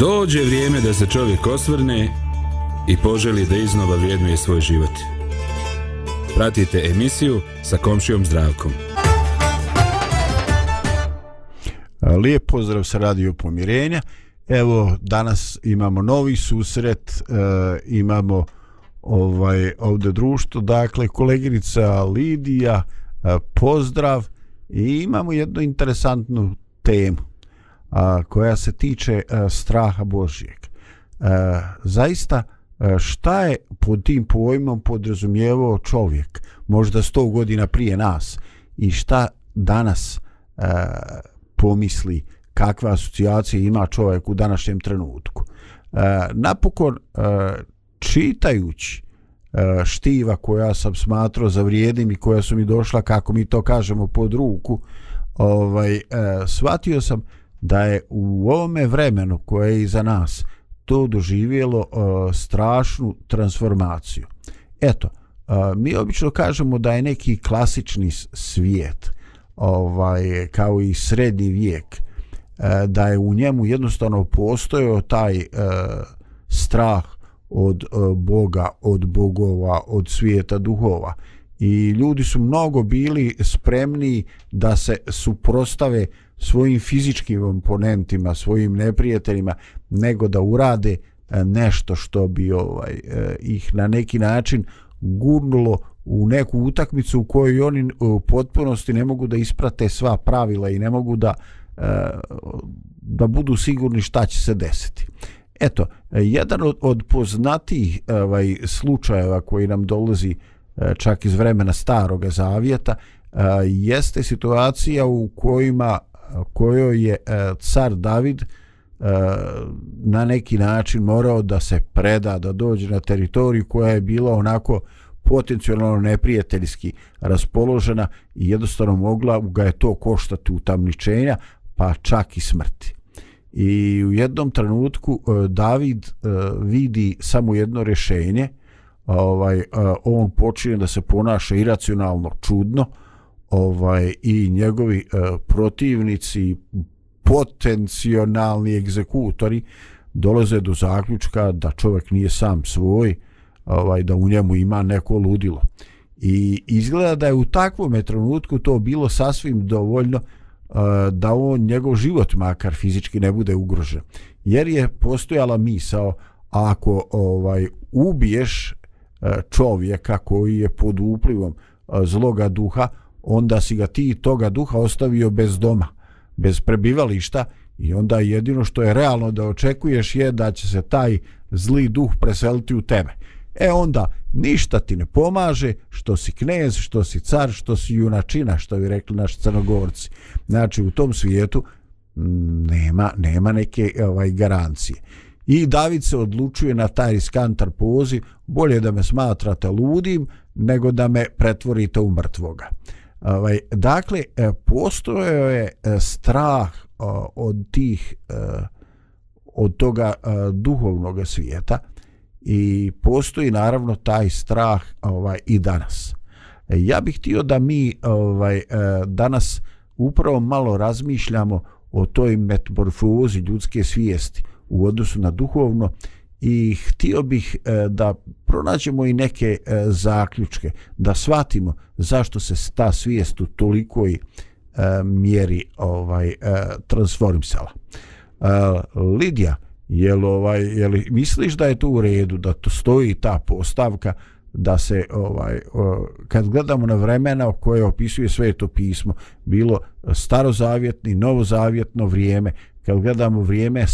Dođe vrijeme da se čovjek osvrne i poželi da iznova vrijednuje svoj život. Pratite emisiju sa komšijom zdravkom. Lijep pozdrav sa radio Pomirenja. Evo, danas imamo novi susret, e, imamo ovaj ovde društvo, dakle koleginica Lidija, e, pozdrav i imamo jednu interesantnu temu a, koja se tiče a, straha Božijeg. A, zaista, a, šta je pod tim pojmom podrazumijevao čovjek, možda sto godina prije nas, i šta danas a, pomisli, kakva asocijacija ima čovjek u današnjem trenutku. E, napokon, e, čitajući e, štiva koja sam smatrao za vrijedim i koja su mi došla, kako mi to kažemo, pod ruku, ovaj, e, shvatio sam da je u ovome vremenu koje je iza nas to doživjelo e, strašnu transformaciju. Eto, e, mi obično kažemo da je neki klasični svijet, ovaj, kao i srednji vijek, e, da je u njemu jednostavno postojao taj e, strah od e, Boga, od bogova, od svijeta duhova. I ljudi su mnogo bili spremni da se suprostave svojim fizičkim komponentima, svojim neprijateljima, nego da urade e, nešto što bi ovaj e, ih na neki način gurnulo u neku utakmicu u kojoj oni e, u potpunosti ne mogu da isprate sva pravila i ne mogu da da budu sigurni šta će se desiti. Eto, jedan od, od poznatih ovaj, slučajeva koji nam dolazi čak iz vremena starog zavijeta jeste situacija u kojima kojoj je e, car David e, na neki način morao da se preda, da dođe na teritoriju koja je bila onako potencijalno neprijateljski raspoložena i jednostavno mogla ga je to koštati utamničenja pa čak i smrti. I u jednom trenutku e, David vidi samo jedno rješenje, ovaj, on počinje da se ponaša iracionalno čudno, ovaj i njegovi uh, protivnici potencijalni egzekutori dolaze do zaključka da čovjek nije sam svoj ovaj da u njemu ima neko ludilo. I izgleda da je u takvom trenutku to bilo sasvim dovoljno e, da on njegov život makar fizički ne bude ugrožen. Jer je postojala misao ako ovaj ubiješ e, čovjeka koji je pod uplivom zloga duha onda si ga ti toga duha ostavio bez doma, bez prebivališta i onda jedino što je realno da očekuješ je da će se taj zli duh preseliti u tebe. E onda ništa ti ne pomaže što si knez, što si car, što si junačina, što bi rekli naši crnogorci. Znači u tom svijetu nema, nema neke ovaj garancije. I David se odlučuje na taj riskantar poziv, bolje da me smatrate ludim nego da me pretvorite u mrtvoga. Ovaj, dakle, e, postojao je e, strah e, od tih od toga duhovnog svijeta i postoji naravno taj strah ovaj i danas. Ja bih htio da mi ovaj danas upravo malo razmišljamo o toj metamorfozi ljudske svijesti u odnosu na duhovno i htio bih e, da pronađemo i neke e, zaključke, da shvatimo zašto se ta svijest u tolikoj e, mjeri ovaj transformisala. Lidija, Lidija, jel, ovaj, jel misliš da je to u redu, da to stoji ta postavka, da se ovaj kad gledamo na vremena koje opisuje sveto pismo bilo starozavjetno novozavjetno vrijeme kad gledamo vrijeme e,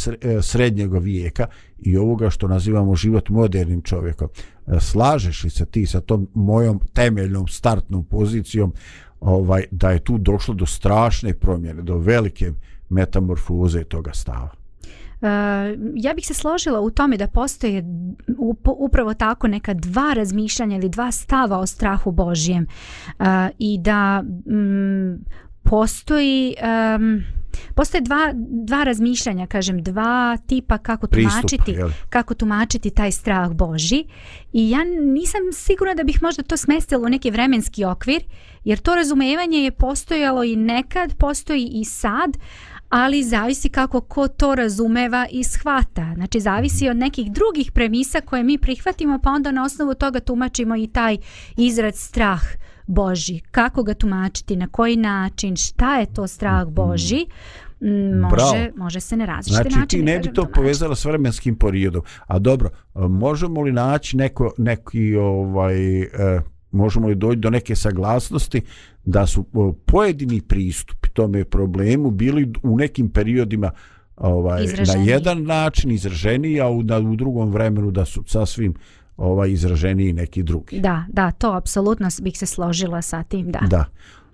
srednjeg vijeka i ovoga što nazivamo život modernim čovjekom. E, slažeš li se ti sa tom mojom temeljnom startnom pozicijom ovaj da je tu došlo do strašne promjene, do velike metamorfoze toga stava? E, ja bih se složila u tome da postoje upravo tako neka dva razmišljanja ili dva stava o strahu Božjem i da mm, postoji um, postoje dva, dva razmišljanja kažem dva tipa kako tumačiti Pristup, kako tumačiti taj strah Boži. I ja nisam sigurna da bih možda to smestila u neki vremenski okvir jer to razumevanje je postojalo i nekad postoji i sad ali zavisi kako ko to razumeva i shvata. Znači, zavisi od nekih drugih premisa koje mi prihvatimo, pa onda na osnovu toga tumačimo i taj izraz strah Boži. Kako ga tumačiti, na koji način, šta je to strah Boži, Mm, može, može se ne različite znači, načine. Znači ti ne bi to povezala s vremenskim periodom. A dobro, možemo li naći neko, neki, ovaj, e, možemo li doći do neke saglasnosti da su pojedini pristupi tome problemu bili u nekim periodima ovaj, na jedan način izraženi, a u, da, u drugom vremenu da su sasvim ovaj izraženiji neki drugi. Da, da, to apsolutno bih se složila sa tim, da. Da.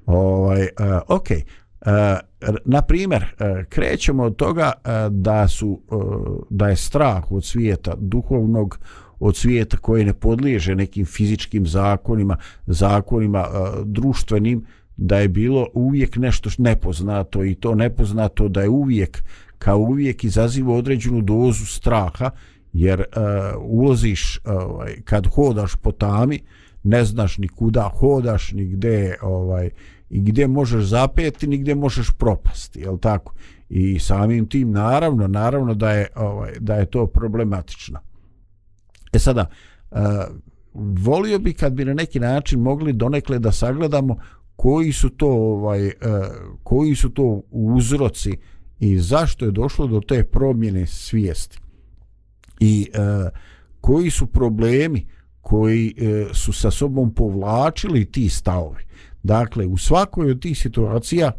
Ovaj, uh, ok, E, na primjer, e, krećemo od toga e, da su da je strah od svijeta duhovnog od svijeta koji ne podliježe nekim fizičkim zakonima, zakonima društvenim, da je bilo uvijek nešto nepoznato i to nepoznato da je uvijek kao uvijek izaziva određenu dozu straha jer uh, ulaziš e, ovaj, kad hodaš po tami ne znaš ni kuda hodaš ni gde ovaj i gdje možeš zapeti ni gdje možeš propasti, je tako? I samim tim naravno, naravno da je ovaj da je to problematično. E sada uh, volio bi kad bi na neki način mogli donekle da sagledamo koji su to ovaj uh, koji su to uzroci i zašto je došlo do te promjene svijesti. I uh, koji su problemi koji e, su sa sobom povlačili ti stavovi. Dakle, u svakoj od tih situacija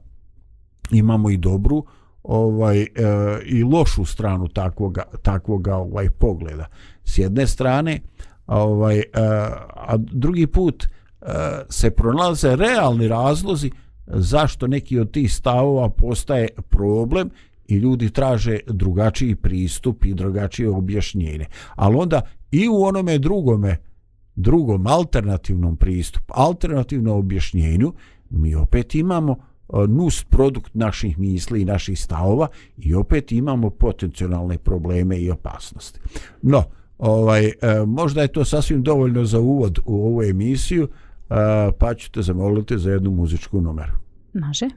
imamo i dobru ovaj e, i lošu stranu takvoga takvoga ovaj pogleda. S jedne strane, ovaj e, a drugi put e, se pronalaze realni razlozi zašto neki od tih stavova postaje problem i ljudi traže drugačiji pristup i drugačije objašnjenje. Ali onda i u onome drugome drugom alternativnom pristupu, alternativnom objašnjenju, mi opet imamo e, nus produkt naših misli i naših stavova i opet imamo potencijalne probleme i opasnosti. No, ovaj, e, možda je to sasvim dovoljno za uvod u ovu emisiju, e, pa ću te zamoliti za jednu muzičku numeru. Može.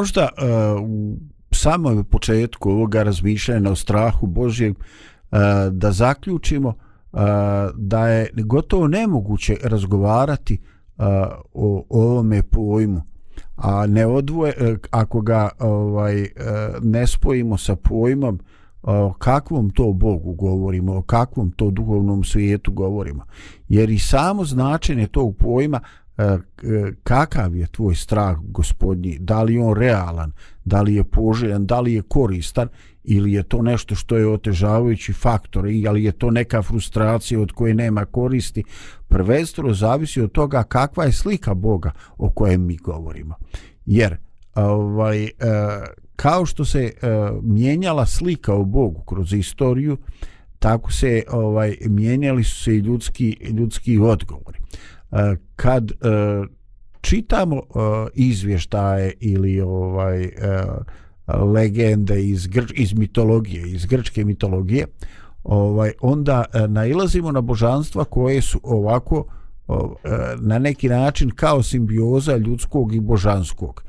Možda e, u samom početku ovoga razmišljanja o strahu Božjem e, da zaključimo e, da je gotovo nemoguće razgovarati o ovome pojmu a ne odvoje ako ga ovaj ne spojimo sa pojmom o kakvom to Bogu govorimo, o kakvom to duhovnom svijetu govorimo. Jer i samo značenje tog pojma E, kakav je tvoj strah gospodnji, da li je on realan, da li je poželjan, da li je koristan? Ili je to nešto što je otežavajući faktor? Ili je to neka frustracija od koje nema koristi, prvenstveno zavisi od toga kakva je slika Boga o kojem mi govorimo. Jer ovaj, e, kao što se e, mijenjala slika o Bogu kroz istoriju, tako se ovaj mijenjali su se i ljudski, ljudski odgovori. Kad eh, čitamo eh, izvještaje ili ovaj eh, legende iz, grč, iz mitologije, iz grčke mitologije, ovaj onda nailazimo na božanstva koje su ovako na neki način kao simbioza ljudskog i božanskog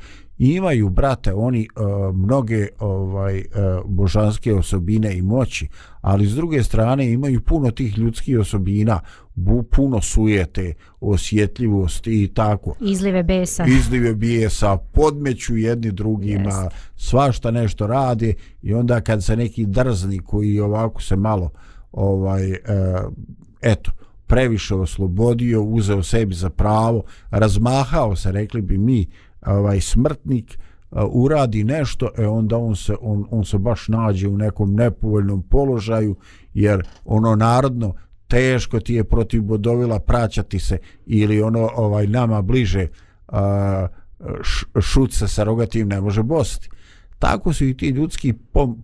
imaju brate oni uh, mnoge ovaj uh, božanske osobine i moći ali s druge strane imaju puno tih ljudskih osobina bu, puno sujete osjetljivosti i tako izlive besa izlive bijesa podmeću jedni drugima Jest. svašta nešto radi i onda kad se neki drzni koji ovako se malo ovaj uh, eto previše oslobodio uzeo sebi za pravo razmahao se rekli bi mi ovaj smrtnik e, uradi nešto e onda on se on, on se baš nađe u nekom nepovoljnom položaju jer ono narodno teško ti je protiv bodovila praćati se ili ono ovaj nama bliže a, šut se sa rogatim ne može bosti tako su i ti ljudski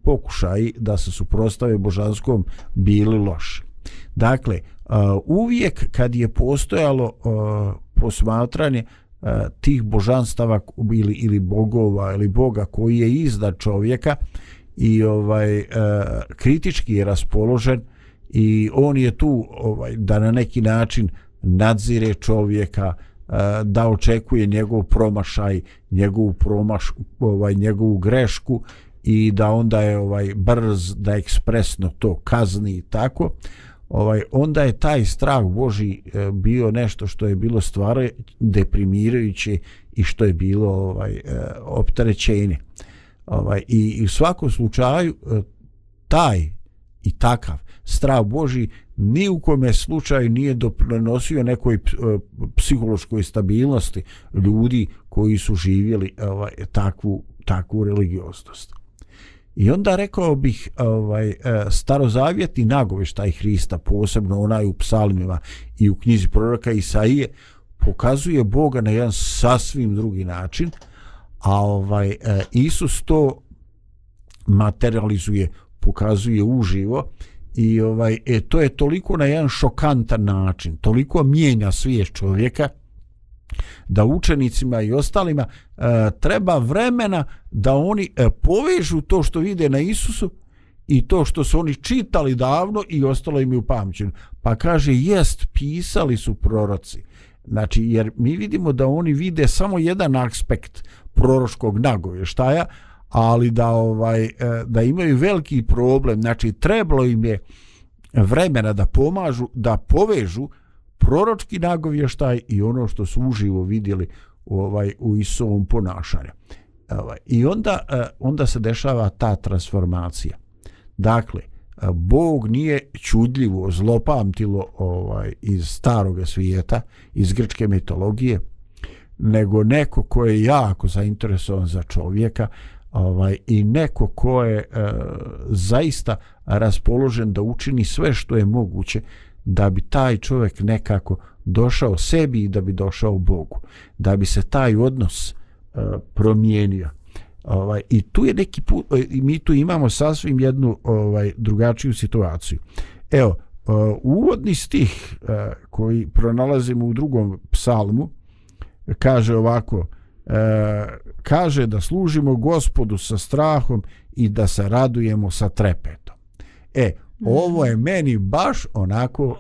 pokušaji da se suprostave božanskom bili loši. Dakle uvijek kad je postojalo posmatranje E, tih božanstava ili ili bogova ili boga koji je iznad čovjeka i ovaj e, kritički je raspoložen i on je tu ovaj da na neki način nadzire čovjeka e, da očekuje njegov promašaj njegovu promaš ovaj njegovu grešku i da onda je ovaj brz da ekspresno to kazni i tako ovaj onda je taj strah Boži e, bio nešto što je bilo stvarno deprimirajuće i što je bilo ovaj e, opterećenje. Ovaj i, i u svakom slučaju e, taj i takav strah Boži ni u kome slučaju nije doprinosio nekoj psihološkoj stabilnosti ljudi koji su živjeli ovaj takvu takvu religioznost. I onda rekao bih ovaj e, starozavjetni nagoveštaj Hrista, posebno onaj u psalmima i u knjizi proroka Isaije, pokazuje Boga na jedan sasvim drugi način, a ovaj e, Isus to materializuje, pokazuje uživo i ovaj e, to je toliko na jedan šokantan način, toliko mijenja svijest čovjeka, da učenicima i ostalima e, treba vremena da oni e, povežu to što vide na Isusu i to što su oni čitali davno i ostalo im je u pamćenju. Pa kaže, jest, pisali su proroci. Znači, jer mi vidimo da oni vide samo jedan aspekt proroškog nagovještaja, ali da ovaj e, da imaju veliki problem, znači trebalo im je vremena da pomažu, da povežu uh, proročki nagovještaj i ono što su uživo vidjeli u ovaj u Isovom ponašanju. Ovaj i onda eh, onda se dešava ta transformacija. Dakle, eh, Bog nije čudljivo zlopamtilo ovaj iz starog svijeta, iz grčke mitologije, nego neko ko je jako zainteresovan za čovjeka, ovaj i neko ko je e, zaista raspoložen da učini sve što je moguće da bi taj čovjek nekako došao sebi i da bi došao Bogu. Da bi se taj odnos uh, promijenio. Ovaj, I tu je neki put, e, i mi tu imamo sasvim jednu ovaj drugačiju situaciju. Evo, uh, uvodni stih uh, koji pronalazimo u drugom psalmu kaže ovako, uh, kaže da služimo gospodu sa strahom i da se radujemo sa trepetom. E, ovo je meni baš onako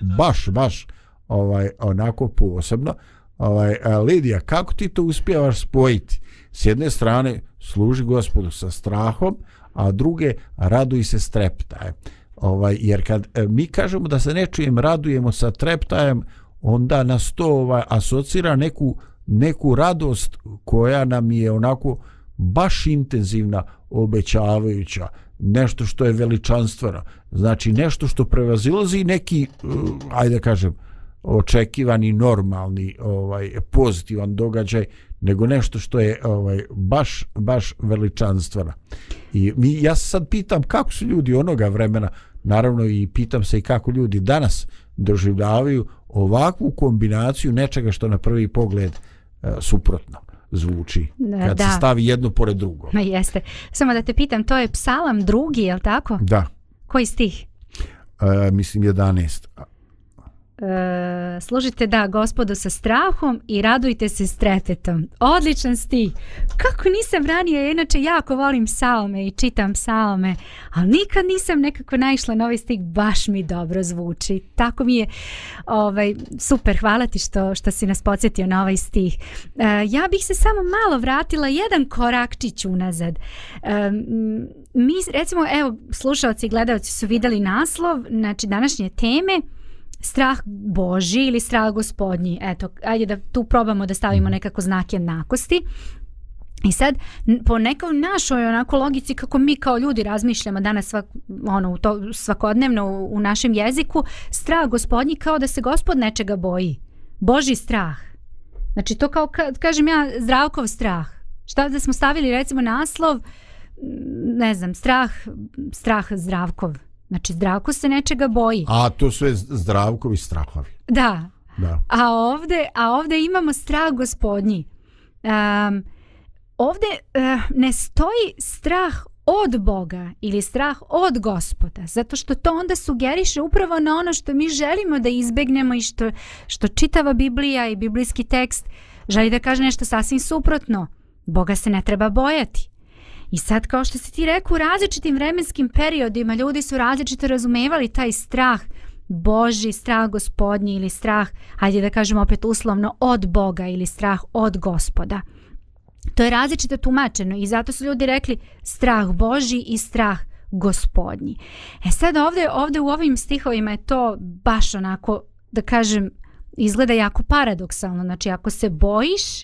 baš, baš ovaj onako posebno. Ovaj, e, Lidija, kako ti to uspijevaš spojiti? S jedne strane, služi gospodu sa strahom, a druge, raduj se s treptajem. Ovaj, jer kad e, mi kažemo da se nečujem radujemo sa treptajem, onda nas to ovaj, asocira neku, neku radost koja nam je onako baš intenzivna, obećavajuća, nešto što je veličanstveno, znači nešto što prevazilazi neki, eh, ajde kažem, očekivani normalni ovaj pozitivan događaj nego nešto što je ovaj baš baš veličanstveno. I mi ja se sad pitam kako su ljudi onoga vremena naravno i pitam se i kako ljudi danas doživljavaju ovakvu kombinaciju nečega što na prvi pogled eh, suprotno zvuči kad da. se stavi jedno pored drugo. Ma jeste. Samo da te pitam, to je psalam drugi, je li tako? Da, Koji stih? e, mislim 11. E, služite da gospodu sa strahom i radujte se s trepetom. Odličan stih. Kako nisam ranije, ja inače jako volim psalme i čitam psalme, ali nikad nisam nekako naišla na ovaj stih, baš mi dobro zvuči. Tako mi je ovaj, super, hvala ti što, što si nas podsjetio na ovaj stih. E, ja bih se samo malo vratila jedan korakčić unazad. E, mi, recimo, evo, slušalci i gledalci su videli naslov, znači današnje teme, strah Boži ili strah gospodnji. Eto, ajde da tu probamo da stavimo nekako znak jednakosti. I sad, po nekoj našoj onako logici kako mi kao ljudi razmišljamo danas svak, ono, u to, svakodnevno u, u našem jeziku, strah gospodnji kao da se gospod nečega boji. Boži strah. Znači to kao, ka, kažem ja, zdravkov strah. Šta da smo stavili recimo naslov, ne znam, strah, strah zdravkov. Znači zdravko se nečega boji. A to sve zdravkovi strahovi. Da, Da. A ovde, a ovde imamo strah gospodnji. Um, ovde uh, ne stoji strah od Boga ili strah od gospoda, zato što to onda sugeriše upravo na ono što mi želimo da izbegnemo i što, što čitava Biblija i biblijski tekst želi da kaže nešto sasvim suprotno. Boga se ne treba bojati. I sad kao što si ti rekao, u različitim vremenskim periodima ljudi su različito razumevali taj strah Boži, strah gospodnji ili strah, hajde da kažemo opet uslovno, od Boga ili strah od gospoda. To je različito tumačeno i zato su ljudi rekli strah Boži i strah gospodnji. E sad ovdje, ovdje u ovim stihovima je to baš onako, da kažem, izgleda jako paradoksalno. Znači ako se bojiš,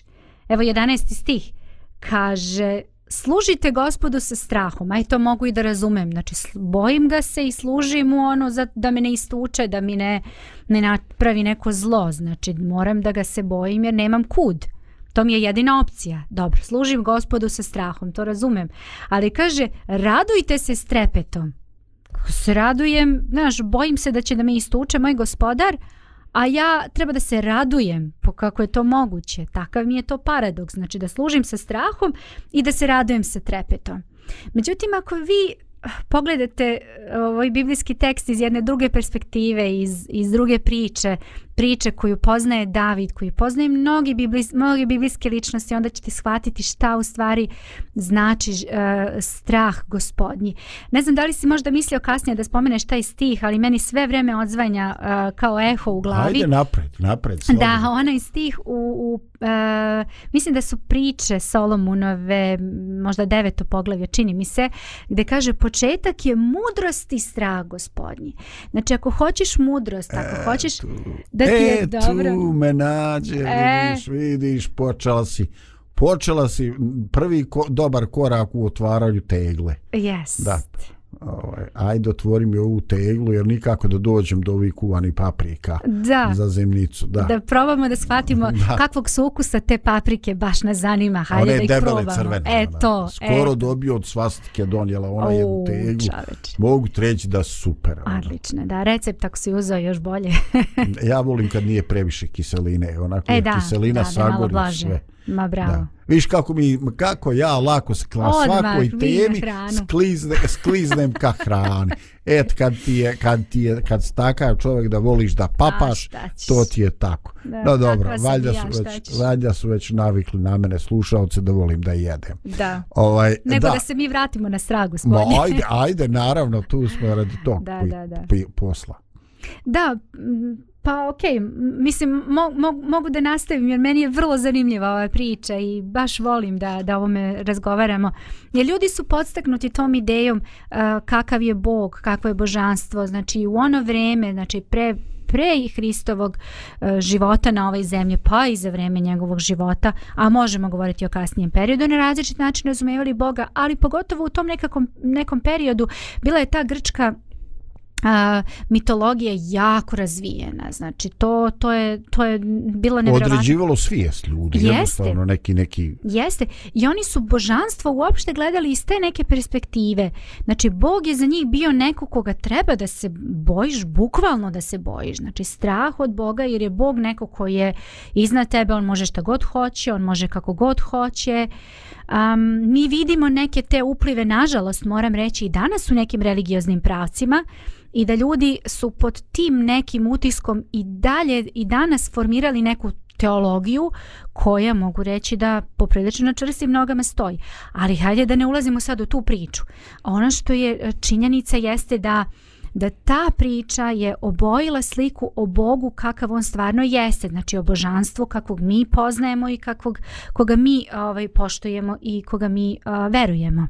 evo 11. stih, kaže služite gospodu sa strahom, aj to mogu i da razumem, znači bojim ga se i služim mu ono za, da me ne istuče, da mi ne, ne napravi neko zlo, znači moram da ga se bojim jer nemam kud. To mi je jedina opcija. Dobro, služim gospodu sa strahom, to razumem. Ali kaže, radujte se s. Kako se radujem, znaš, bojim se da će da me istuče moj gospodar, a ja treba da se radujem, po kako je to moguće. Takav mi je to paradoks, znači da služim sa strahom i da se radujem sa trepetom. Međutim, ako vi eh, pogledate eh, ovaj biblijski tekst iz jedne druge perspektive, iz, iz druge priče, priče koju poznaje David, koju poznaje mnogi, biblis, mnogi biblijske ličnosti, onda ćete shvatiti šta u stvari znači uh, strah gospodnji. Ne znam da li si možda mislio kasnije da spomeneš taj stih, ali meni sve vreme odzvanja uh, kao eho u glavi. Ajde napred, napred. slobodno. Da, onaj stih u, u e, mislim da su priče Solomunove, možda deveto poglavlje, čini mi se, gde kaže početak je mudrost i strah gospodnji. Znači ako hoćeš mudrost, ako hoćeš da ti je e, dobro... tu me nađe, E. vidiš, vidiš, počela si, počela si prvi ko, dobar korak u otvaranju tegle. Yes. Da. Ovaj, ajde, otvori mi ovu teglu, jer nikako da dođem do ovih kuvanih paprika Da. za zemljicu. Da. Da probamo da shvatimo Da. kakvog su ukusa te paprike baš nas zanima. Hajde one da ih probamo. crvene. E to. Skoro e. dobio od svastike donijela ona jednu Au, teglu. čoveče. Mogu ti reći da su super. ono. Odlično, da, recept ako si uzeo još bolje. Ja volim kad nije previše kiseline, onako E, je da, kiselina da, da je sagori sve. Ma bravo. Da. Viš kako mi, kako ja lako se na Odmah, svakoj temi sklizne, skliznem ka hrani. Et, kad ti je, kad ti je, kad si takav čovjek da voliš da papaš, to ti je tako. Da, no dobro, valjda ja, su, već, valjda su već navikli na mene slušalce da volim da jedem. Da. Ovaj, Nego da. da, se mi vratimo na stragu Ma, spodnje. ajde, ajde, naravno, tu smo radi tog Da, da, da. pi- posla. Da, pa okej, mislim mo, mo, mogu da nastavim jer meni je vrlo zanimljiva ova priča i baš volim da, da ovome razgovaramo. Jer ljudi su podstaknuti tom idejom uh, kakav je Bog, kakvo je božanstvo, znači u ono vreme, znači pre pre i Hristovog e, života na ovoj zemlji, pa i za vreme njegovog života, a možemo govoriti o kasnijem periodu, na različit način razumevali Boga, ali pogotovo u tom nekakom, nekom periodu bila je ta grčka a, mitologija jako razvijena. Znači to to je to je bilo nevjerovatno. Određivalo svijest ljudi, Jeste. jednostavno neki, neki Jeste. I oni su božanstvo uopšte gledali iz te neke perspektive. Znači, Bog je za njih bio neko koga treba da se bojiš, bukvalno da se bojiš. Znači, strah od Boga jer je Bog neko koji je iznad tebe, on može šta god hoće, on može kako god hoće. Um, mi vidimo neke te uplive, nažalost, moram reći, i danas u nekim religioznim pravcima i da ljudi su pod tim nekim utiskom i dalje i danas formirali neku teologiju koja mogu reći da poprilično na čvrstim nogama stoji. Ali hajde da ne ulazimo sad u tu priču. Ono što je e, činjenica jeste da da ta priča je obojila sliku o Bogu kakav on stvarno jeste, znači o božanstvu kakvog mi poznajemo i kakvog koga mi ovaj poštujemo i koga mi uh, verujemo.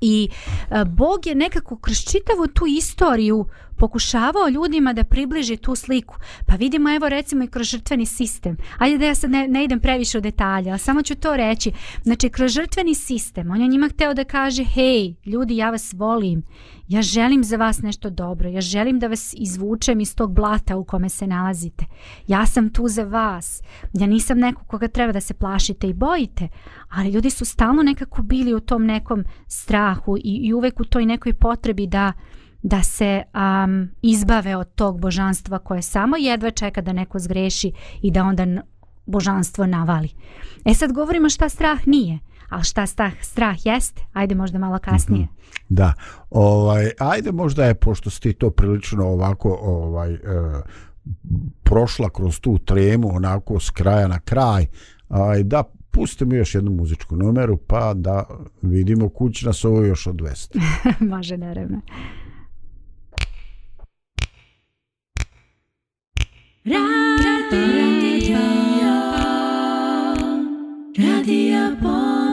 I e, Bog je nekako kroz čitavu tu istoriju pokušavao ljudima da približi tu sliku. Pa vidimo evo recimo i kroz žrtveni sistem. Ajde da ja sad ne, ne idem previše u detalje, ali samo ću to reći. Znači kroz žrtveni sistem, on je njima hteo da kaže, hej, ljudi, ja vas volim, ja želim za vas nešto dobro, ja želim da vas izvučem iz tog blata u kome se nalazite. Ja sam tu za vas. Ja nisam neko koga treba da se plašite i bojite, ali ljudi su stalno nekako bili u tom nekom strahu i, i uvek u toj nekoj potrebi da da se um, izbave od tog božanstva koje samo jedva čeka da neko zgreši i da onda božanstvo navali. E sad govorimo šta strah nije, ali šta strah, strah jeste, ajde možda malo kasnije. Mm -hmm. Da, ovaj, ajde možda je, pošto si ti to prilično ovako ovaj, e, prošla kroz tu tremu, onako s kraja na kraj, aj, da pustimo još jednu muzičku numeru, pa da vidimo kuć nas ovo još odvesti. Može, naravno. Radio, radio pomirenje.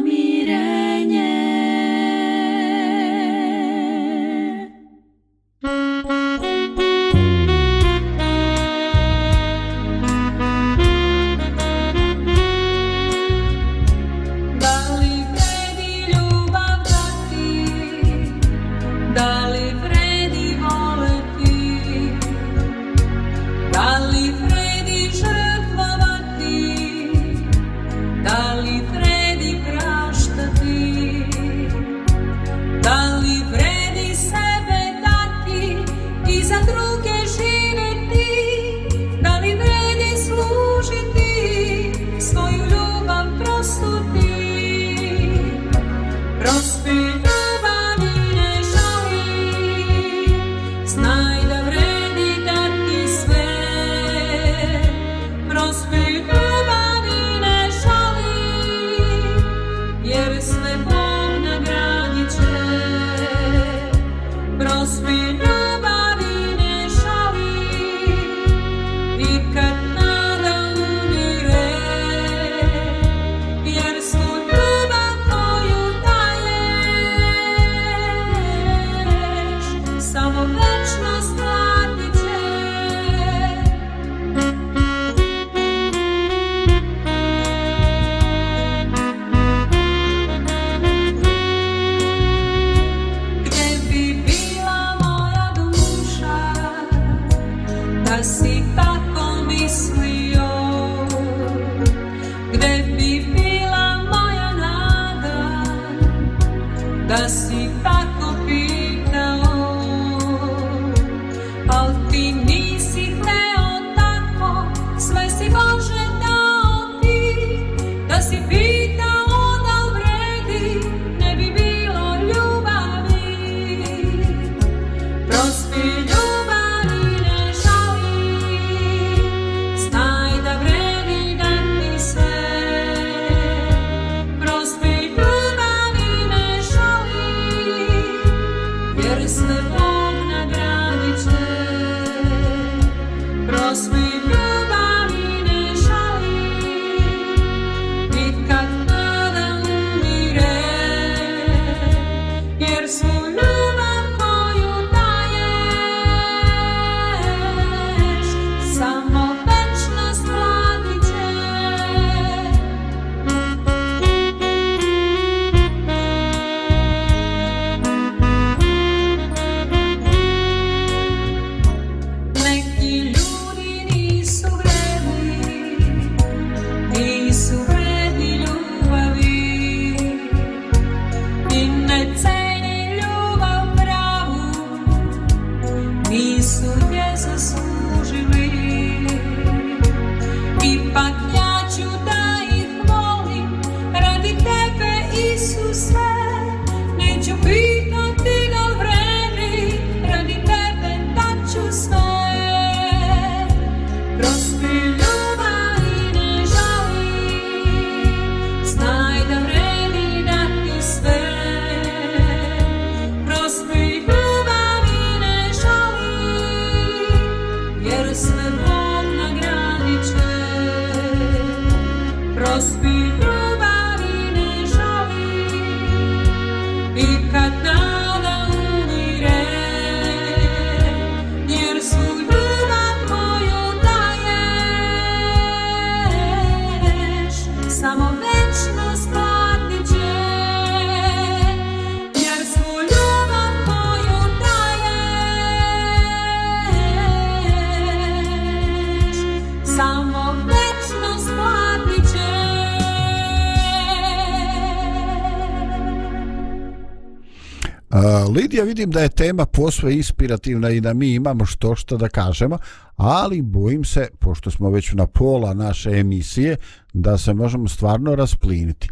Vidim da je tema posve inspirativna i da mi imamo što što da kažemo, ali bojim se, pošto smo već na pola naše emisije, da se možemo stvarno raspliniti.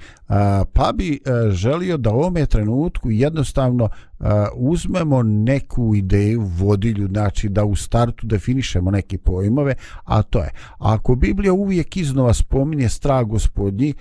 Pa bi e, želio da u ovome trenutku jednostavno e, uzmemo neku ideju, vodilju, znači da u startu definišemo neke pojmove, a to je, ako Biblija uvijek iznova spominje strah gospodnji,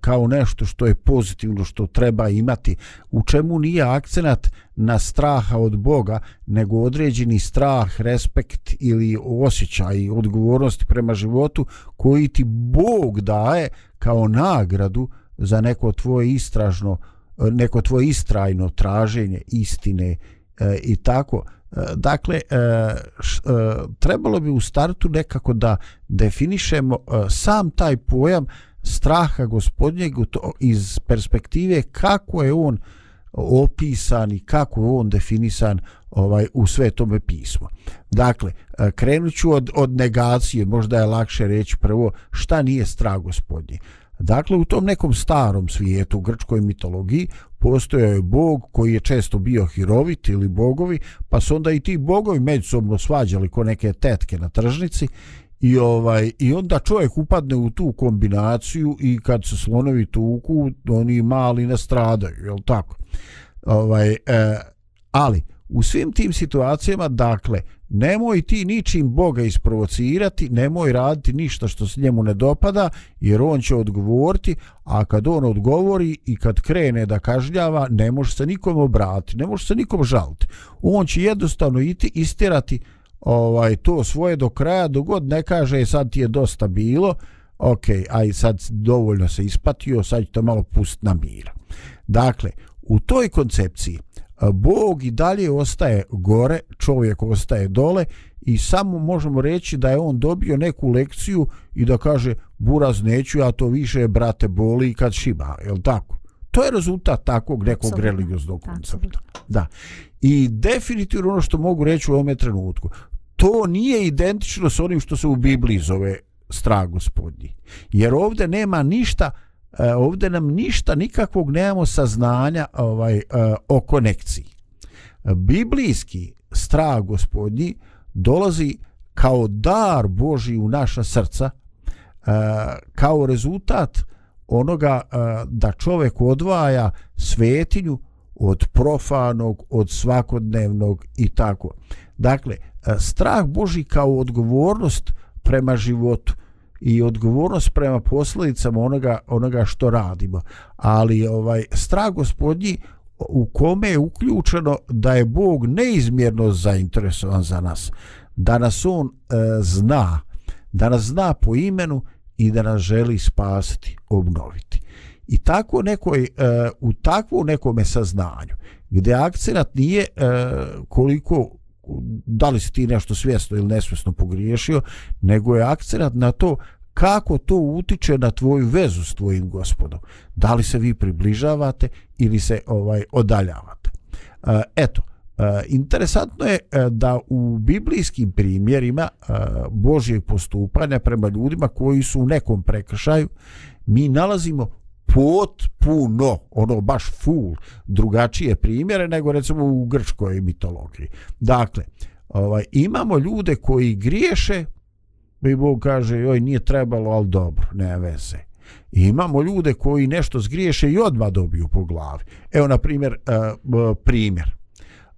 kao nešto što je pozitivno, što treba imati, u čemu nije akcenat na straha od Boga, nego određeni strah, respekt ili osjećaj odgovornosti prema životu koji ti Bog daje kao nagradu za neko tvoje istražno, neko tvoje istrajno traženje istine e, i tako. E, dakle, e, e, trebalo bi u startu nekako da definišemo sam taj pojam straha gospodnjeg to- iz perspektive kako je on opisan i kako je on definisan ovaj u svetome pismu. Dakle, e, krenut ću od, od negacije, možda je lakše reći prvo šta nije strah gospodnji. Dakle, u tom nekom starom svijetu, u grčkoj mitologiji, postojao je bog koji je često bio hirovit ili bogovi, pa su onda i ti bogovi međusobno svađali ko neke tetke na tržnici i ovaj i onda čovjek upadne u tu kombinaciju i kad se slonovi tuku, oni mali nastradaju, je tako? Ovaj, e, ali u svim tim situacijama, dakle, nemoj ti ničim Boga isprovocirati, nemoj raditi ništa što se njemu ne dopada, jer on će odgovoriti, a kad on odgovori i kad krene da kažnjava, ne može se nikom obratiti, ne može se nikom žaliti. On će jednostavno iti, istirati ovaj to svoje do kraja, dogod ne kaže "E, sad ti je dosta bilo, ok, aj sad dovoljno se ispatio, sad ću to malo pustiti na mir. Dakle, u toj koncepciji a, Bog i dalje ostaje gore, čovjek ostaje dole i samo možemo reći da je on dobio neku lekciju i da kaže buraz neću, ja to više brate boli kad šiba, je li tako? To je rezultat takvog nekog Apsolutno. religioznog koncepta. Da. I definitivno ono što mogu reći u ovome trenutku, to nije identično s onim što se u Bibliji zove strah gospodnji. Jer ovdje nema ništa e, ovdje nam ništa nikakvog nemamo saznanja ovaj e, o konekciji. Biblijski strah gospodnji dolazi kao dar Boži u naša srca e, kao rezultat onoga da čovjek odvaja svetinju od profanog, od svakodnevnog i tako. Dakle, E, strah Boži kao odgovornost prema životu i odgovornost prema posljedicama onoga, onoga što radimo. Ali ovaj strah gospodnji u kome je uključeno da je Bog neizmjerno zainteresovan za nas, da nas on e, zna, da nas zna po imenu i da nas želi spasiti, obnoviti. I tako nekoj, e, u takvom nekome saznanju, gdje akcenat nije e, koliko da li si ti nešto svjesno ili nesvjesno pogriješio, nego je akcenat na to kako to utiče na tvoju vezu s tvojim gospodom. Da li se vi približavate ili se ovaj odaljavate. E, eto, e, interesantno je e, da u biblijskim primjerima Božjeg postupanja prema ljudima koji su u nekom prekršaju, mi nalazimo potpuno, ono baš full, drugačije primjere nego recimo u grčkoj mitologiji. Dakle, ovaj, imamo ljude koji griješe, i Bog kaže, joj, nije trebalo, ali dobro, ne veze. I imamo ljude koji nešto zgriješe i odmah dobiju po glavi. Evo, na primjer, uh, primjer.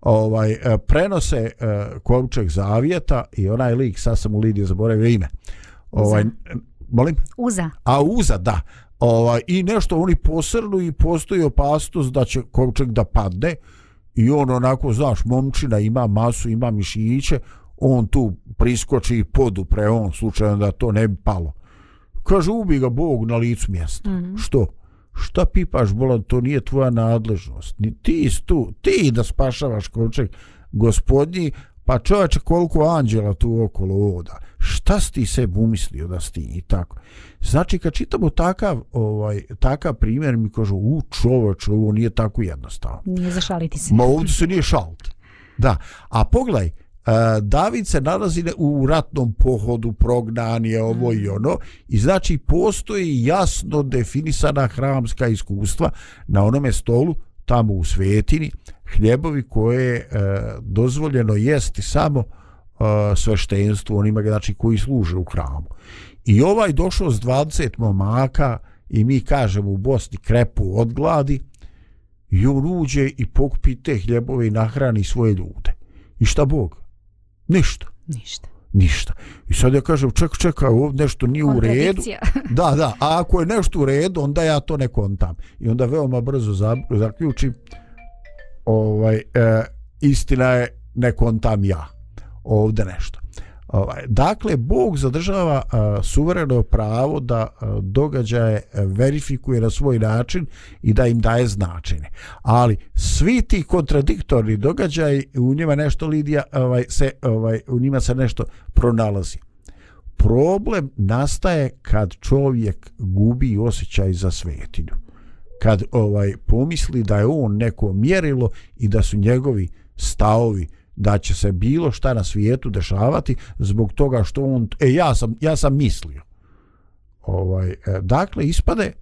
Ovaj, uh, prenose uh, kovčeg zavijeta i onaj lik, sad sam u Lidiju zaboravio ime. Ovaj, Uza. molim? Uza. A uza, da. Ovaj, I nešto oni posrnu i postoji opasnost da će kovčeg da padne i on onako, znaš, momčina ima masu, ima mišiće, on tu priskoči i podupre on slučajno da to ne bi palo. Kaže, ubi ga Bog na licu mjesta. Mm. -hmm. Što? Šta pipaš, bolan, to nije tvoja nadležnost. Ni ti si tu, ti da spašavaš kovčeg gospodnji, pa čovječe koliko anđela tu okolo oda. Šta si ti sebi umislio da si ti i tako. Znači, kad čitamo takav, ovaj, takav primjer, mi kažu, u čoveč, ovo nije tako jednostavno. Nije zašaliti se. Ma ovdje se nije šalt. Da. A pogledaj, uh, David se nalazi u ratnom pohodu, prognan je ovo i ono, i znači postoji jasno definisana hramska iskustva na onome stolu, tamo u svetini, hljebovi koje e, dozvoljeno jesti samo e, sveštenstvu, onima znači koji služe u hramu. I ovaj došao s 20 momaka i mi kažemo u Bosni krepu od gladi i on uđe i pokupi te hljebove i nahrani svoje ljude. I šta Bog? Ništa. Ništa. Ništa. I sad ja kažem, čekaj, čekaj, ovdje nešto nije u redu. Da, da, a ako je nešto u redu, onda ja to ne kontam. I onda veoma brzo za- zaključim, ovaj, e, istina je, ne kontam ja. Ovdje nešto. Ovaj, dakle, Bog zadržava a, suvereno pravo da a, događaje verifikuje na svoj način i da im daje značenje. Ali svi ti kontradiktorni događaji u njima nešto Lidija ovaj se ovaj u njima se nešto pronalazi. Problem nastaje kad čovjek gubi osjećaj za svetinju. Kad ovaj pomisli da je on neko mjerilo i da su njegovi stavovi da će se bilo šta na svijetu dešavati zbog toga što on e ja sam ja sam mislio ovaj e, dakle ispade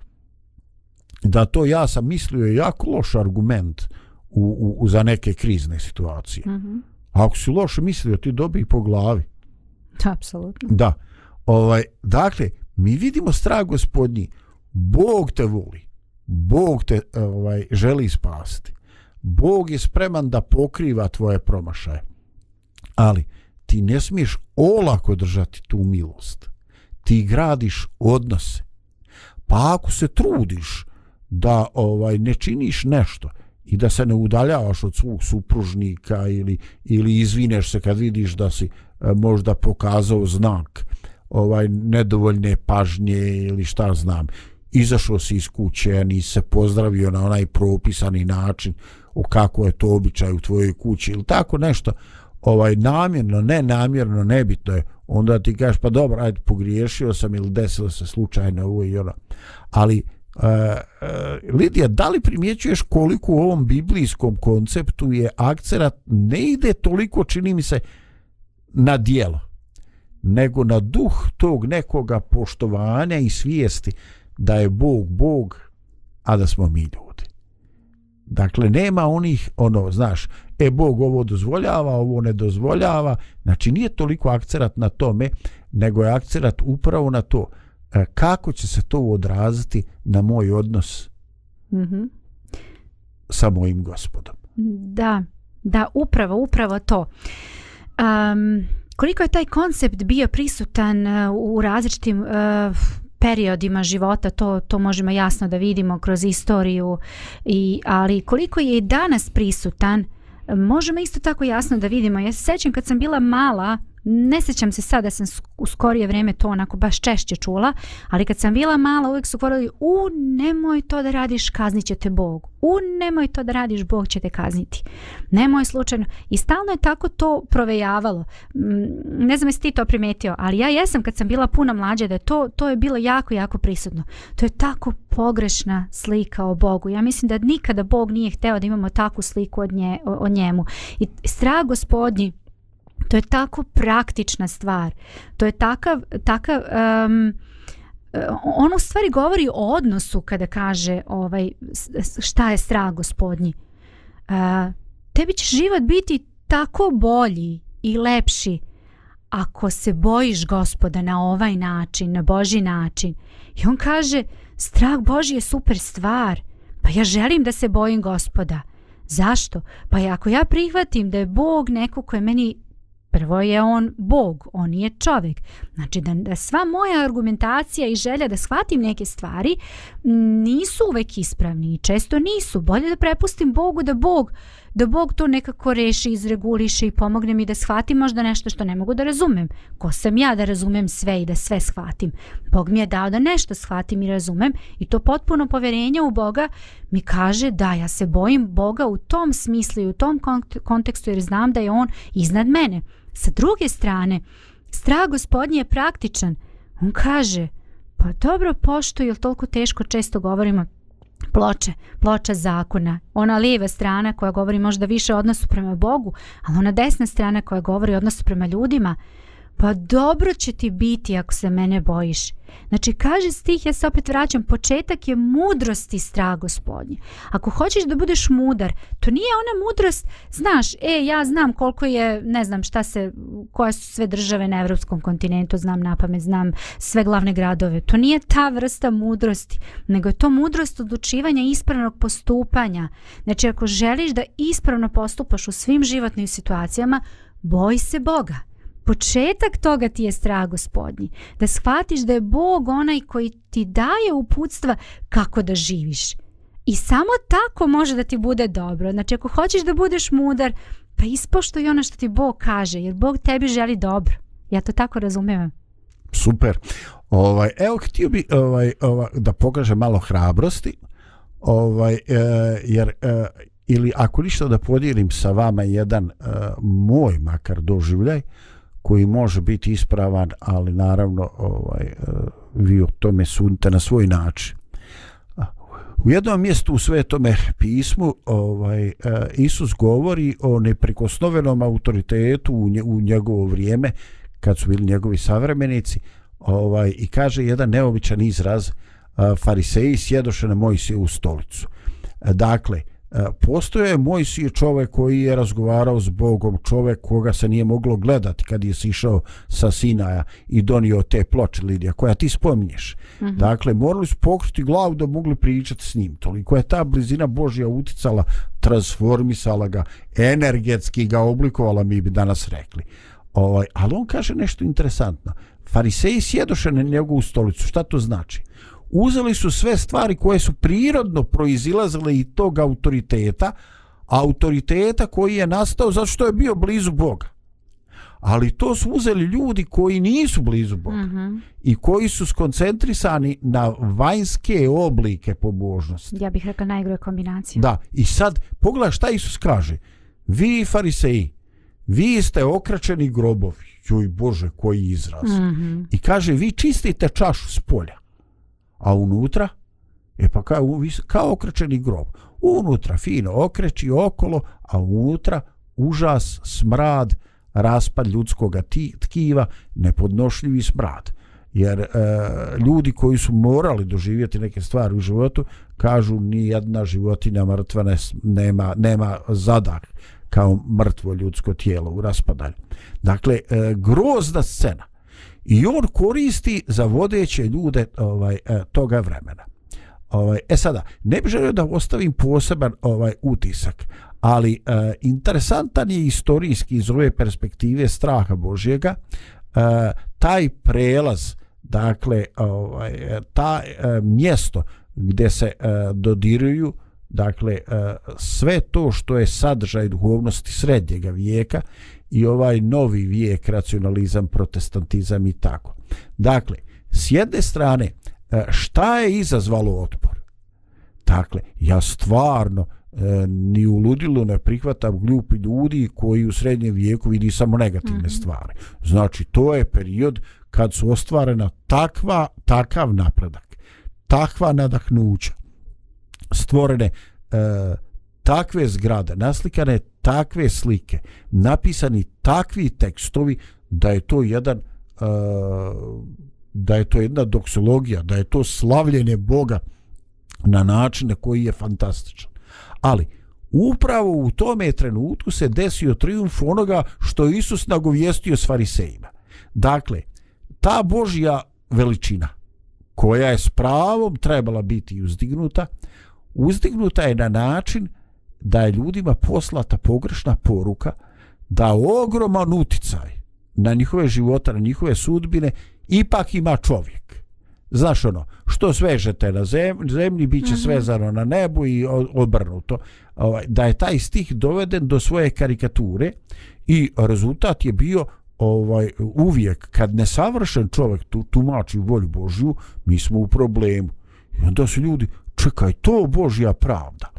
da to ja sam mislio je jako loš argument u, u, u za neke krizne situacije. Mhm. Ako si loše mislio, ti dobi po glavi. Apsolutno. Da. Ovaj, dakle, mi vidimo strah gospodnji. Bog te voli. Bog te ovaj, želi spasiti. Bog je spreman da pokriva tvoje promašaje. Ali ti ne smiješ olako držati tu milost. Ti gradiš odnose. Pa ako se trudiš da ovaj ne činiš nešto i da se ne udaljavaš od svog supružnika ili ili izvineš se kad vidiš da si e, možda pokazao znak ovaj nedovoljne pažnje ili šta znam izašao si iz kuće a nisi se pozdravio na onaj propisani način o kako je to običaj u tvojoj kući ili tako nešto. Ovaj namjerno, ne namjerno, nebitno je, onda ti kažeš pa dobro, ajde pogriješio sam ili desilo se slučajno ovo i ono. Ali uh, uh, Lidija, da li primjećuješ koliko u ovom biblijskom konceptu je akcerat ne ide toliko, čini mi se, na dijelo, nego na duh tog nekoga poštovanja i svijesti? Da je Bog Bog, a da smo mi ljudi. Dakle, nema onih, ono, znaš, e, Bog ovo dozvoljava, ovo ne dozvoljava. Znači, nije toliko akcerat na tome, nego je akcerat upravo na to e, kako će se to odraziti na moj odnos Mhm. sa mojim gospodom. Da, da, upravo, upravo to. Um, koliko je taj koncept bio prisutan uh, u različitim uh, periodima života, to, to možemo jasno da vidimo kroz istoriju, i, ali koliko je i danas prisutan, možemo isto tako jasno da vidimo. Ja se sećam kad sam bila mala, ne sjećam se sad da sam u skorije vrijeme to onako baš češće čula, ali kad sam bila mala uvijek su govorili u nemoj to da radiš, kaznit će te Bog. U nemoj to da radiš, Bog će te kazniti. Nemoj slučajno. I stalno je tako to provejavalo. Mm, ne znam jesi ti to primetio, ali ja jesam kad sam bila puno mlađa da je to, to je bilo jako, jako prisutno. To je tako pogrešna slika o Bogu. Ja mislim da nikada Bog nije hteo da imamo takvu sliku od nje, o, o njemu. I strah gospodnji, to je tako praktična stvar. To je takav, takav um, on u stvari govori o odnosu kada kaže ovaj šta je strah gospodnji. Uh, tebi će život biti tako bolji i lepši ako se bojiš gospoda na ovaj način, na Boži način. I on kaže, strah Boži je super stvar. Pa ja želim da se bojim gospoda. Zašto? Pa ako ja prihvatim da je Bog neko ko je meni Prvo je on Bog, on je čovjek. Znači da, da sva moja argumentacija i želja da shvatim neke stvari mm, nisu uvek ispravni i često nisu. Bolje da prepustim Bogu da Bog da Bog to nekako reši, izreguliše i pomogne mi da shvatim možda nešto što ne mogu da razumem. Ko sam ja da razumem sve i da sve shvatim? Bog mi je dao da nešto shvatim i razumem i to potpuno poverenje u Boga mi kaže da ja se bojim Boga u tom smislu i u tom kontekstu jer znam da je On iznad mene. Sa druge strane, strah gospodnji je praktičan. On kaže, pa dobro pošto, je toliko teško često govorimo ploče, ploča zakona. Ona lijeva strana koja govori možda više o odnosu prema Bogu, ali ona desna strana koja govori o odnosu prema ljudima, pa dobro će ti biti ako se mene bojiš. Znači, kaže stih, ja se opet vraćam, početak je mudrosti strah gospodnje. Ako hoćeš da budeš mudar, to nije ona mudrost, znaš, e, ja znam koliko je, ne znam šta se, koje su sve države na evropskom kontinentu, znam na pamet, znam sve glavne gradove. To nije ta vrsta mudrosti, nego je to mudrost odlučivanja ispravnog postupanja. Znači, ako želiš da ispravno postupaš u svim životnim situacijama, boj se Boga početak toga ti je strah gospodnji. Da shvatiš da je Bog onaj koji ti daje uputstva kako da živiš. I samo tako može da ti bude dobro. Znači ako hoćeš da budeš mudar, pa ispoštuj ono što ti Bog kaže, jer Bog tebi želi dobro. Ja to tako razumijem. Super. Ovaj evo htio bi ovaj, ovaj da pokaže malo hrabrosti. Ovaj eh, jer eh, ili ako ništa da podijelim sa vama jedan eh, moj makar doživljaj koji može biti ispravan, ali naravno ovaj e, vi o tome sunte na svoj način. U jednom mjestu u svetome pismu ovaj e, Isus govori o neprikosnovenom autoritetu u, nje, u njegovo vrijeme kad su bili njegovi savremenici ovaj i kaže jedan neobičan izraz fariseji sjedoše na Mojsije u stolicu. E, dakle, e, postojao je Mojsije čovjek koji je razgovarao s Bogom, čovjek koga se nije moglo gledati kad je sišao sa Sinaja i donio te ploče Lidija, koja ti spominješ. Mm -hmm. Dakle, morali su pokriti glavu da mogli pričati s njim. Toliko je ta blizina Božja uticala, transformisala ga, energetski ga oblikovala, mi bi danas rekli. Ovaj, ali on kaže nešto interesantno. Fariseji sjedoše na njegovu stolicu. Šta to znači? Uzeli su sve stvari koje su prirodno proizilazile i tog autoriteta, autoriteta koji je nastao zato što je bio blizu Boga. Ali to su uzeli ljudi koji nisu blizu Boga mm -hmm. i koji su skoncentrisani na vanjske oblike pobožnosti. Ja bih rekla najgore kombinacija. Da, i sad pogledaj šta Isus kaže. Vi fariseji, vi ste okračeni grobovi. Joj Bože, koji izraz. Mm -hmm. I kaže, vi čistite čašu s polja. A unutra, e pa kao, kao okrečeni grob. Unutra fino okreći okolo, a unutra užas, smrad, raspad ljudskog tkiva, nepodnošljivi smrad. Jer e, ljudi koji su morali doživjeti neke stvari u životu, kažu ni jedna životinja mrtva ne, nema, nema zadah kao mrtvo ljudsko tijelo u raspadanju. Dakle, e, grozna scena. I on koristi za vodeće ljude ovaj e, toga vremena. Ovaj e sada, ne bih želio da ostavim poseban ovaj utisak, ali e, interesantan je istorijski iz ove perspektive straha Božjega e, taj prelaz dakle ovaj e, ta e, mjesto gdje se e, dodiruju dakle e, sve to što je sadržaj duhovnosti srednjega vijeka i ovaj novi vijek racionalizam protestantizam i tako. Dakle s jedne strane e, šta je izazvalo otpor? Dakle ja stvarno e, ni u ludilu ne prihvatam glupi ljudi koji u srednjem vijeku vidi samo negativne mm -hmm. stvari. Znači to je period kad su ostvarena takva takav napredak takva nadahnuća stvorene e, takve zgrade, naslikane takve slike, napisani takvi tekstovi da je to jedan uh, da je to jedna doksologija, da je to slavljenje Boga na način koji je fantastičan. Ali, upravo u tome trenutku se desio triumf onoga što je Isus nagovijestio s farisejima. Dakle, ta Božja veličina, koja je s pravom trebala biti uzdignuta, uzdignuta je na način da je ljudima poslata pogrešna poruka da ogroman uticaj na njihove života, na njihove sudbine ipak ima čovjek. Znaš ono, što svežete na zemlji, zemlji bit će mm -hmm. svezano na nebu i obrnuto. Ovaj, da je taj stih doveden do svoje karikature i rezultat je bio ovaj uvijek kad nesavršen čovjek tu tumači volju Božju, mi smo u problemu. I onda su ljudi, čekaj, to Božja pravda.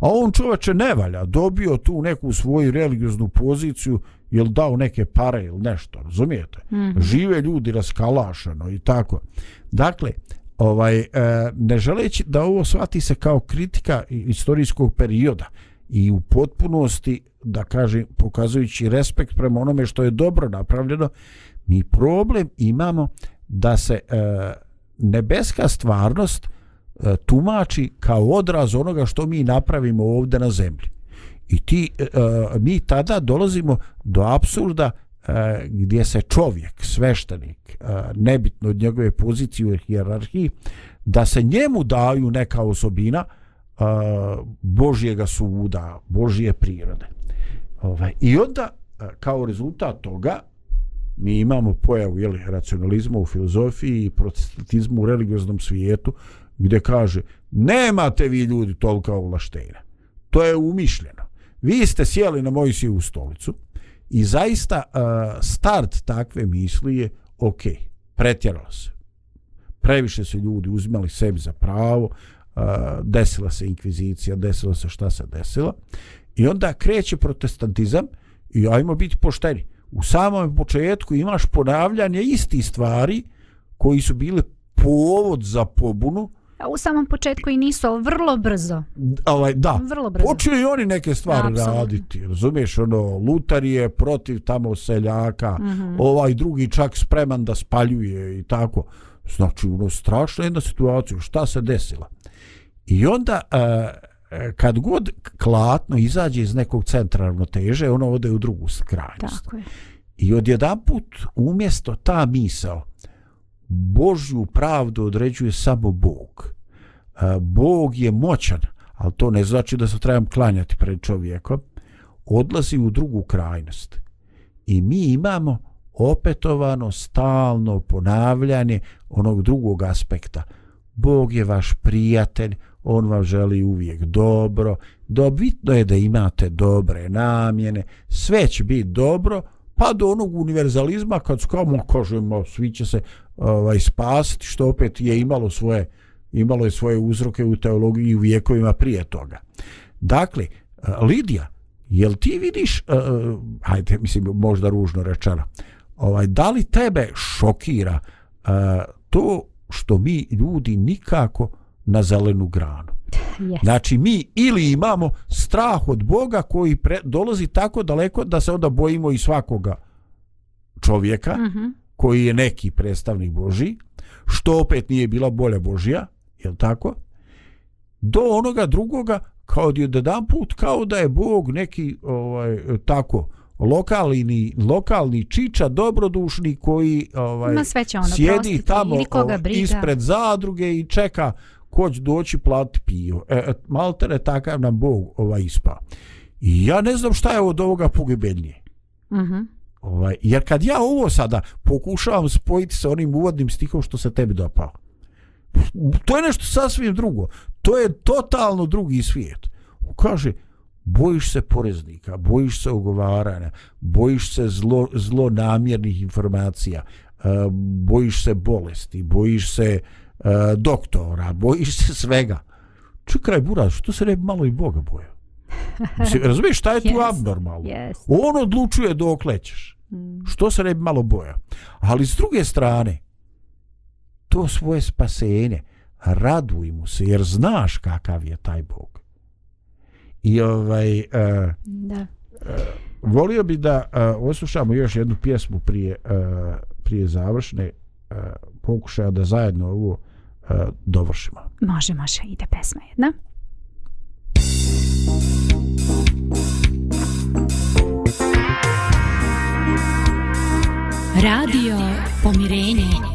A on čoveče ne valja, dobio tu neku svoju religioznu poziciju, jel dao neke pare ili nešto, razumijete? Mm. Žive ljudi raskalašeno i tako. Dakle, ovaj, e, ne želeći da ovo shvati se kao kritika istorijskog perioda i u potpunosti, da kažem, pokazujući respekt prema onome što je dobro napravljeno, mi problem imamo da se e, nebeska stvarnost E, tumači kao odraz onoga što mi napravimo ovdje na zemlji. I ti, e, e, mi tada dolazimo do absurda gdje se čovjek, sveštenik, nebitno od njegove pozicije u hijerarhiji, da se njemu daju neka osobina Božjega suda, Božje prirode. Ovaj, I onda, kao rezultat toga, mi imamo pojavu jeli, racionalizma u filozofiji i protestantizmu u religioznom svijetu, gdje kaže nemate vi ljudi tolika ovlaštenja. To je umišljeno. Vi ste sjeli na moju sivu stolicu i zaista uh, start takve misli je ok, pretjeralo se. Previše su ljudi uzimali sebi za pravo, uh, desila se inkvizicija, desilo se šta se desilo i onda kreće protestantizam i ajmo biti pošteni. U samom početku imaš ponavljanje isti stvari koji su bile povod za pobunu, u samom početku i nisu, ali vrlo brzo. Ovaj, da, vrlo brzo. počeli oni neke stvari da, raditi. Razumiješ, ono, Lutar je protiv tamo seljaka, mm -hmm. ovaj drugi čak spreman da spaljuje i tako. Znači, ono, strašna jedna situacija, šta se desila? I onda, uh, kad god klatno izađe iz nekog centra ravnoteže, ono ode u drugu krajnost. Tako je. I odjedan put, umjesto ta misao, Božju pravdu određuje samo Bog. E, Bog je moćan, ali to ne znači da se trebam klanjati pred čovjekom, odlazi u drugu krajnost. I mi imamo opetovano, stalno ponavljanje onog drugog aspekta. Bog je vaš prijatelj, on vam želi uvijek dobro, dobitno je da imate dobre namjene, sve će biti dobro, pa do onog univerzalizma kad skamo kažemo svi će se ovaj spasiti što opet je imalo svoje imalo je svoje uzroke u teologiji i u vijekovima prije toga. Dakle, Lidija, jel ti vidiš, uh, hajde, mislim, možda ružno rečeno, ovaj, da li tebe šokira uh, to što mi ljudi nikako na zelenu granu? Yes. Znači, mi ili imamo strah od Boga koji pre, dolazi tako daleko da se onda bojimo i svakoga čovjeka, mm -hmm koji je neki predstavnik Boži, što opet nije bila bolja Božija, je tako? Do onoga drugoga, kao da je jedan put, kao da je Bog neki ovaj, tako, lokalni, lokalni čiča dobrodušni koji ovaj, ono sjedi tamo ovaj, ispred zadruge i čeka ko će doći plati pio. E, e, maltere takav nam Bog ovaj, ispa. I ja ne znam šta je od ovoga pogibeljnije. Mhm. Uh -huh. Ovaj, jer kad ja ovo sada pokušavam spojiti sa onim uvodnim stihom što se tebi dopao, To je nešto sasvim drugo. To je totalno drugi svijet. Kaže, bojiš se poreznika, bojiš se ugovaranja, bojiš se zlo, zlonamjernih informacija, eh, bojiš se bolesti, bojiš se eh, doktora, bojiš se svega. Čekaj, Buraz, što se ne malo i Boga bojao? Mislim, razumiješ, šta je tu Yes, abnormalno? yes. On odlučuje dok lećeš. Mm. Što se ne bi malo boja? Ali s druge strane, to svoje spasenje, raduj mu se, jer znaš kakav je taj Bog. I ovaj, uh, Da. volio bi da uh, oslušamo još jednu pjesmu prije, uh, prije završne uh, pokušaja da zajedno ovo uh, dovršimo. Može, može, ide pesma jedna. Radio Pomirenje.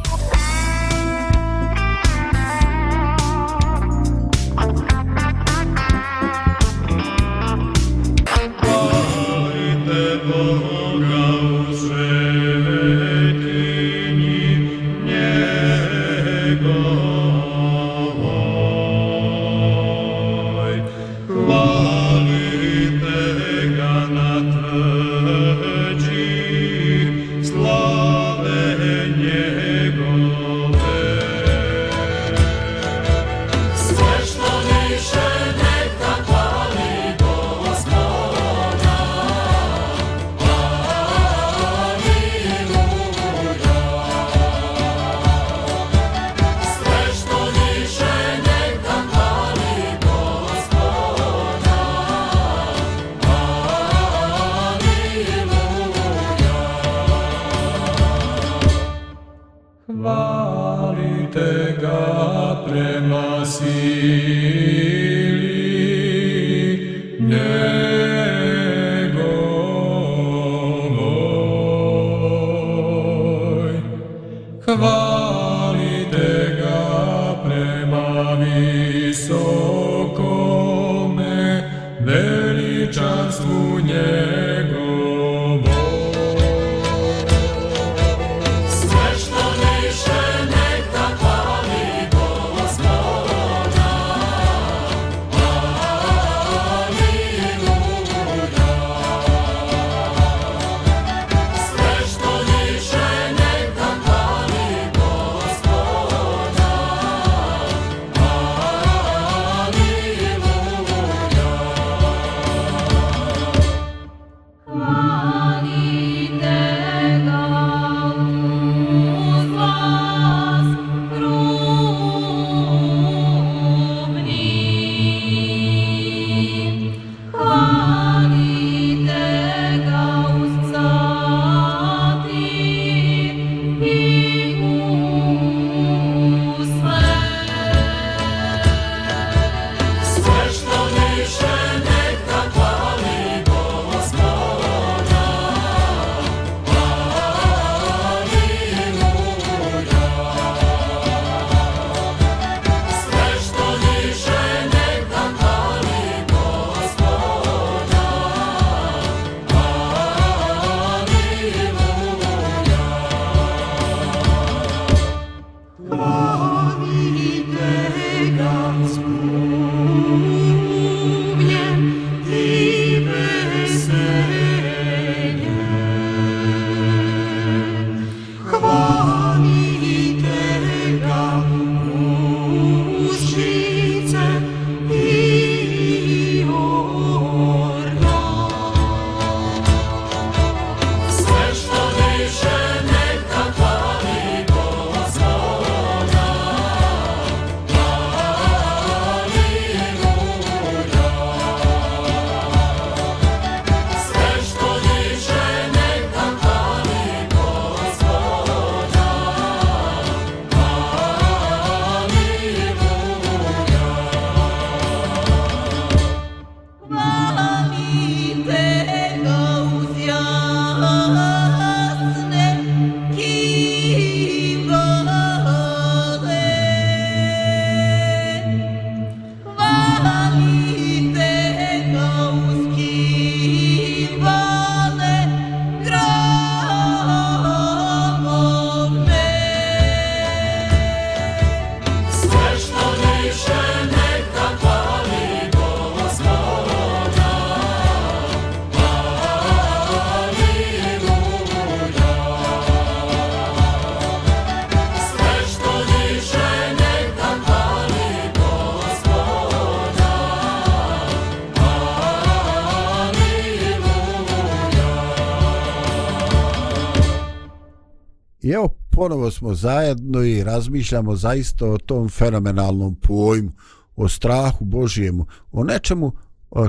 Smo zajedno i razmišljamo zaista o tom fenomenalnom pojmu, o strahu Božijemu, o nečemu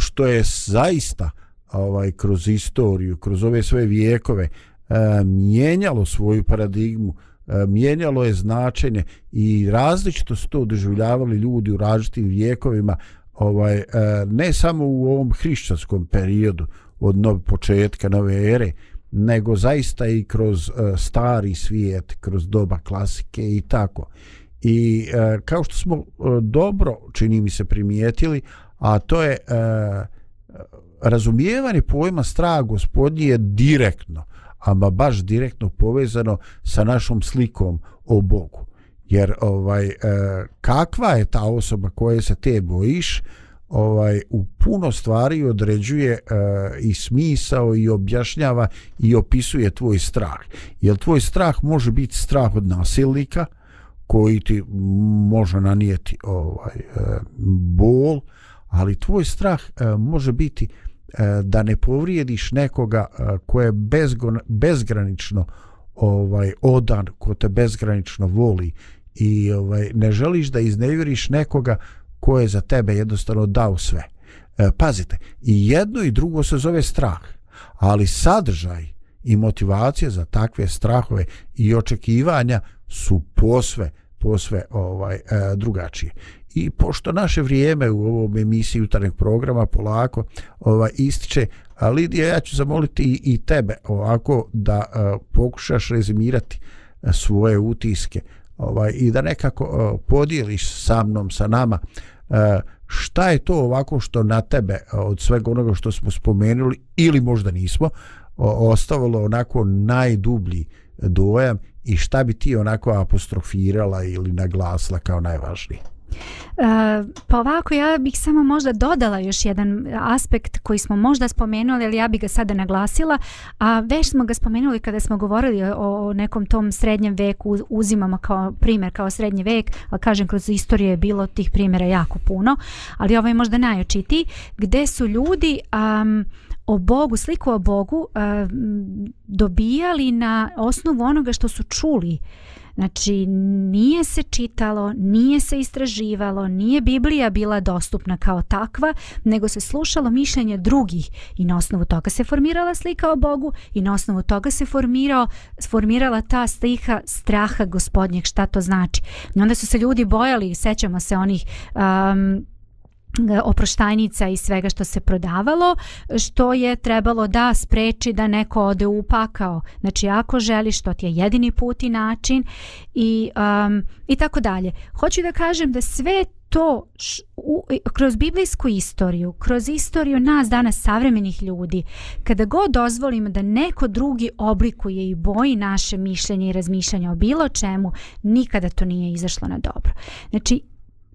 što je zaista ovaj kroz istoriju, kroz ove sve vijekove e, mijenjalo svoju paradigmu, e, mijenjalo je značenje i različito su to doživljavali ljudi u različitim vijekovima, ovaj e, ne samo u ovom hrišćanskom periodu od nove početka nove ere, nego zaista i kroz uh, stari svijet, kroz doba klasike i tako. I uh, kao što smo uh, dobro, čini mi se, primijetili, a to je uh, razumijevanje pojma strah gospodnje je direktno, ama baš direktno povezano sa našom slikom o Bogu. Jer ovaj uh, kakva je ta osoba koje se te bojiš, ovaj u puno stvari određuje e, i smisao i objašnjava i opisuje tvoj strah. Jer tvoj strah može biti strah od nasilnika koji ti može nanijeti ovaj e, bol, ali tvoj strah e, može biti e, da ne povrijediš nekoga e, ko je bezgon, bezgranično ovaj odan, ko te bezgranično voli i ovaj ne želiš da iznevjeriš nekoga ko je za tebe jednostavno dao sve. E, pazite, i jedno i drugo se zove strah, ali sadržaj i motivacija za takve strahove i očekivanja su posve posve ovaj e, drugačije. I pošto naše vrijeme u ovom emisiji jutarnjeg programa polako ovaj ističe, a Lidija ja ću zamoliti i, i tebe ovako da e, pokušaš rezimirati e, svoje utiske ovaj i da nekako podijeliš sa mnom sa nama e, šta je to ovako što na tebe e, od svega onoga što smo spomenuli ili možda nismo ostavilo onako najdublji dojam i šta bi ti onako apostrofirala ili naglasila kao najvažnije E, pa ovako ja bih samo možda dodala još jedan aspekt koji smo možda spomenuli, ali ja bih ga sada naglasila, a već smo ga spomenuli kada smo govorili o nekom tom srednjem veku, uzimamo kao primjer kao srednji vek, ali kažem kroz istoriju je bilo tih primjera jako puno, ali ovo je možda najočitiji, gde su ljudi um, o Bogu, sliku o Bogu um, dobijali na osnovu onoga što su čuli. Znači, nije se čitalo, nije se istraživalo, nije Biblija bila dostupna kao takva, nego se slušalo mišljenje drugih i na osnovu toga se formirala slika o Bogu i na osnovu toga se formirao, formirala ta slika straha gospodnjeg, šta to znači. I onda su se ljudi bojali, sećamo se onih um, E, oproštajnica i svega što se prodavalo, što je trebalo da spreči da neko ode u pakao. Znači, ako želiš, to ti je jedini put i način i, um, i tako dalje. Hoću da kažem da sve to š, u, kroz biblijsku istoriju, kroz istoriju nas danas savremenih ljudi, kada god dozvolimo da neko drugi oblikuje i boji naše mišljenje i razmišljanje o bilo čemu, nikada to nije izašlo na dobro. Znači,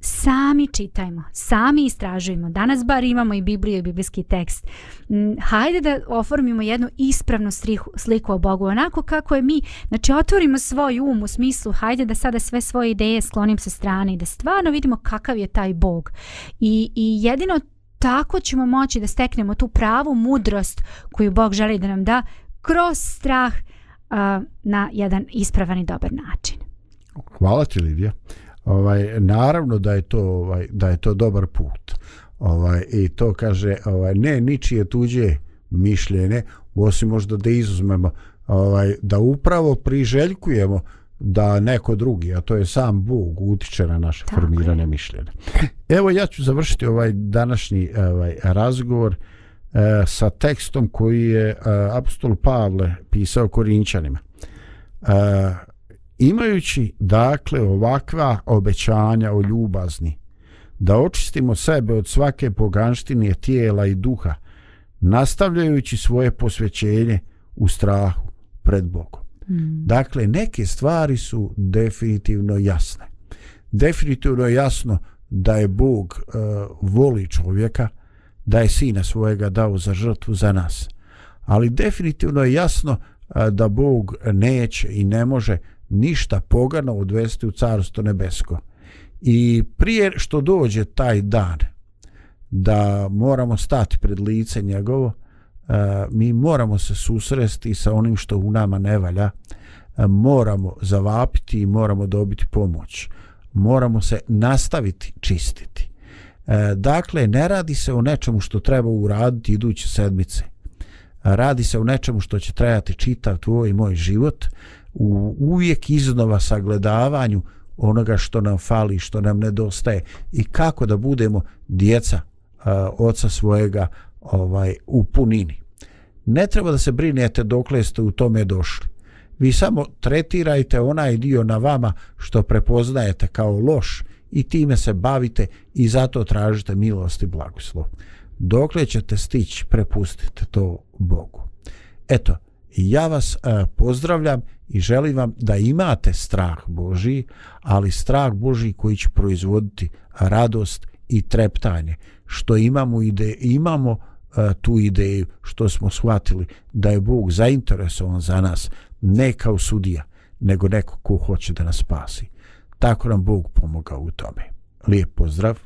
sami čitajmo, sami istražujemo. Danas bar imamo i Bibliju i biblijski tekst. Mm, hajde da oformimo jednu ispravnu sliku o Bogu, onako kako je mi, znači otvorimo svoj um u smislu, hajde da sada sve svoje ideje sklonim sa strane i da stvarno vidimo kakav je taj Bog. I, i jedino tako ćemo moći da steknemo tu pravu mudrost koju Bog želi da nam da kroz strah uh, na jedan ispravan i dobar način. Hvala ti Lidija ovaj naravno da je to ovaj da je to dobar put. Ovaj i to kaže ovaj ne ničije tuđe mišljenje, osim možda da izuzmemo ovaj da upravo priželjkujemo da neko drugi, a to je sam Bog utiče na naše Tako formirane je. mišljenje. Evo ja ću završiti ovaj današnji ovaj razgovor e, sa tekstom koji je e, apostol Pavle pisao Korinčanima. E, Imajući dakle ovakva obećanja o ljubazni, da očistimo sebe od svake poganštine tijela i duha, nastavljajući svoje posvećenje u strahu pred Bogom. Mm. Dakle, neke stvari su definitivno jasne. Definitivno je jasno da je Bog uh, voli čovjeka, da je sina svojega dao za žrtvu za nas. Ali definitivno je jasno uh, da Bog neće i ne može ništa pogano odvesti u carstvo nebesko. I prije što dođe taj dan da moramo stati pred lice njegovo, e, mi moramo se susresti sa onim što u nama ne valja. E, moramo zavapiti i moramo dobiti pomoć. Moramo se nastaviti čistiti. E, dakle, ne radi se o nečemu što treba uraditi iduće sedmice. Radi se o nečemu što će trajati čitav tvoj i moj život u uvijek iznova sagledavanju onoga što nam fali, što nam nedostaje i kako da budemo djeca a, oca svojega ovaj u punini. Ne treba da se brinete dokle ste u tome došli. Vi samo tretirajte onaj dio na vama što prepoznajete kao loš i time se bavite i zato tražite milost i blagoslov. Dokle ćete stići, prepustite to Bogu. Eto, ja vas e, pozdravljam i želim vam da imate strah Boži, ali strah Boži koji će proizvoditi radost i treptanje. Što imamo, ide, imamo e, tu ideju, što smo shvatili da je Bog zainteresovan za nas, ne kao sudija, nego neko ko hoće da nas spasi. Tako nam Bog pomogao u tome. Lijep pozdrav!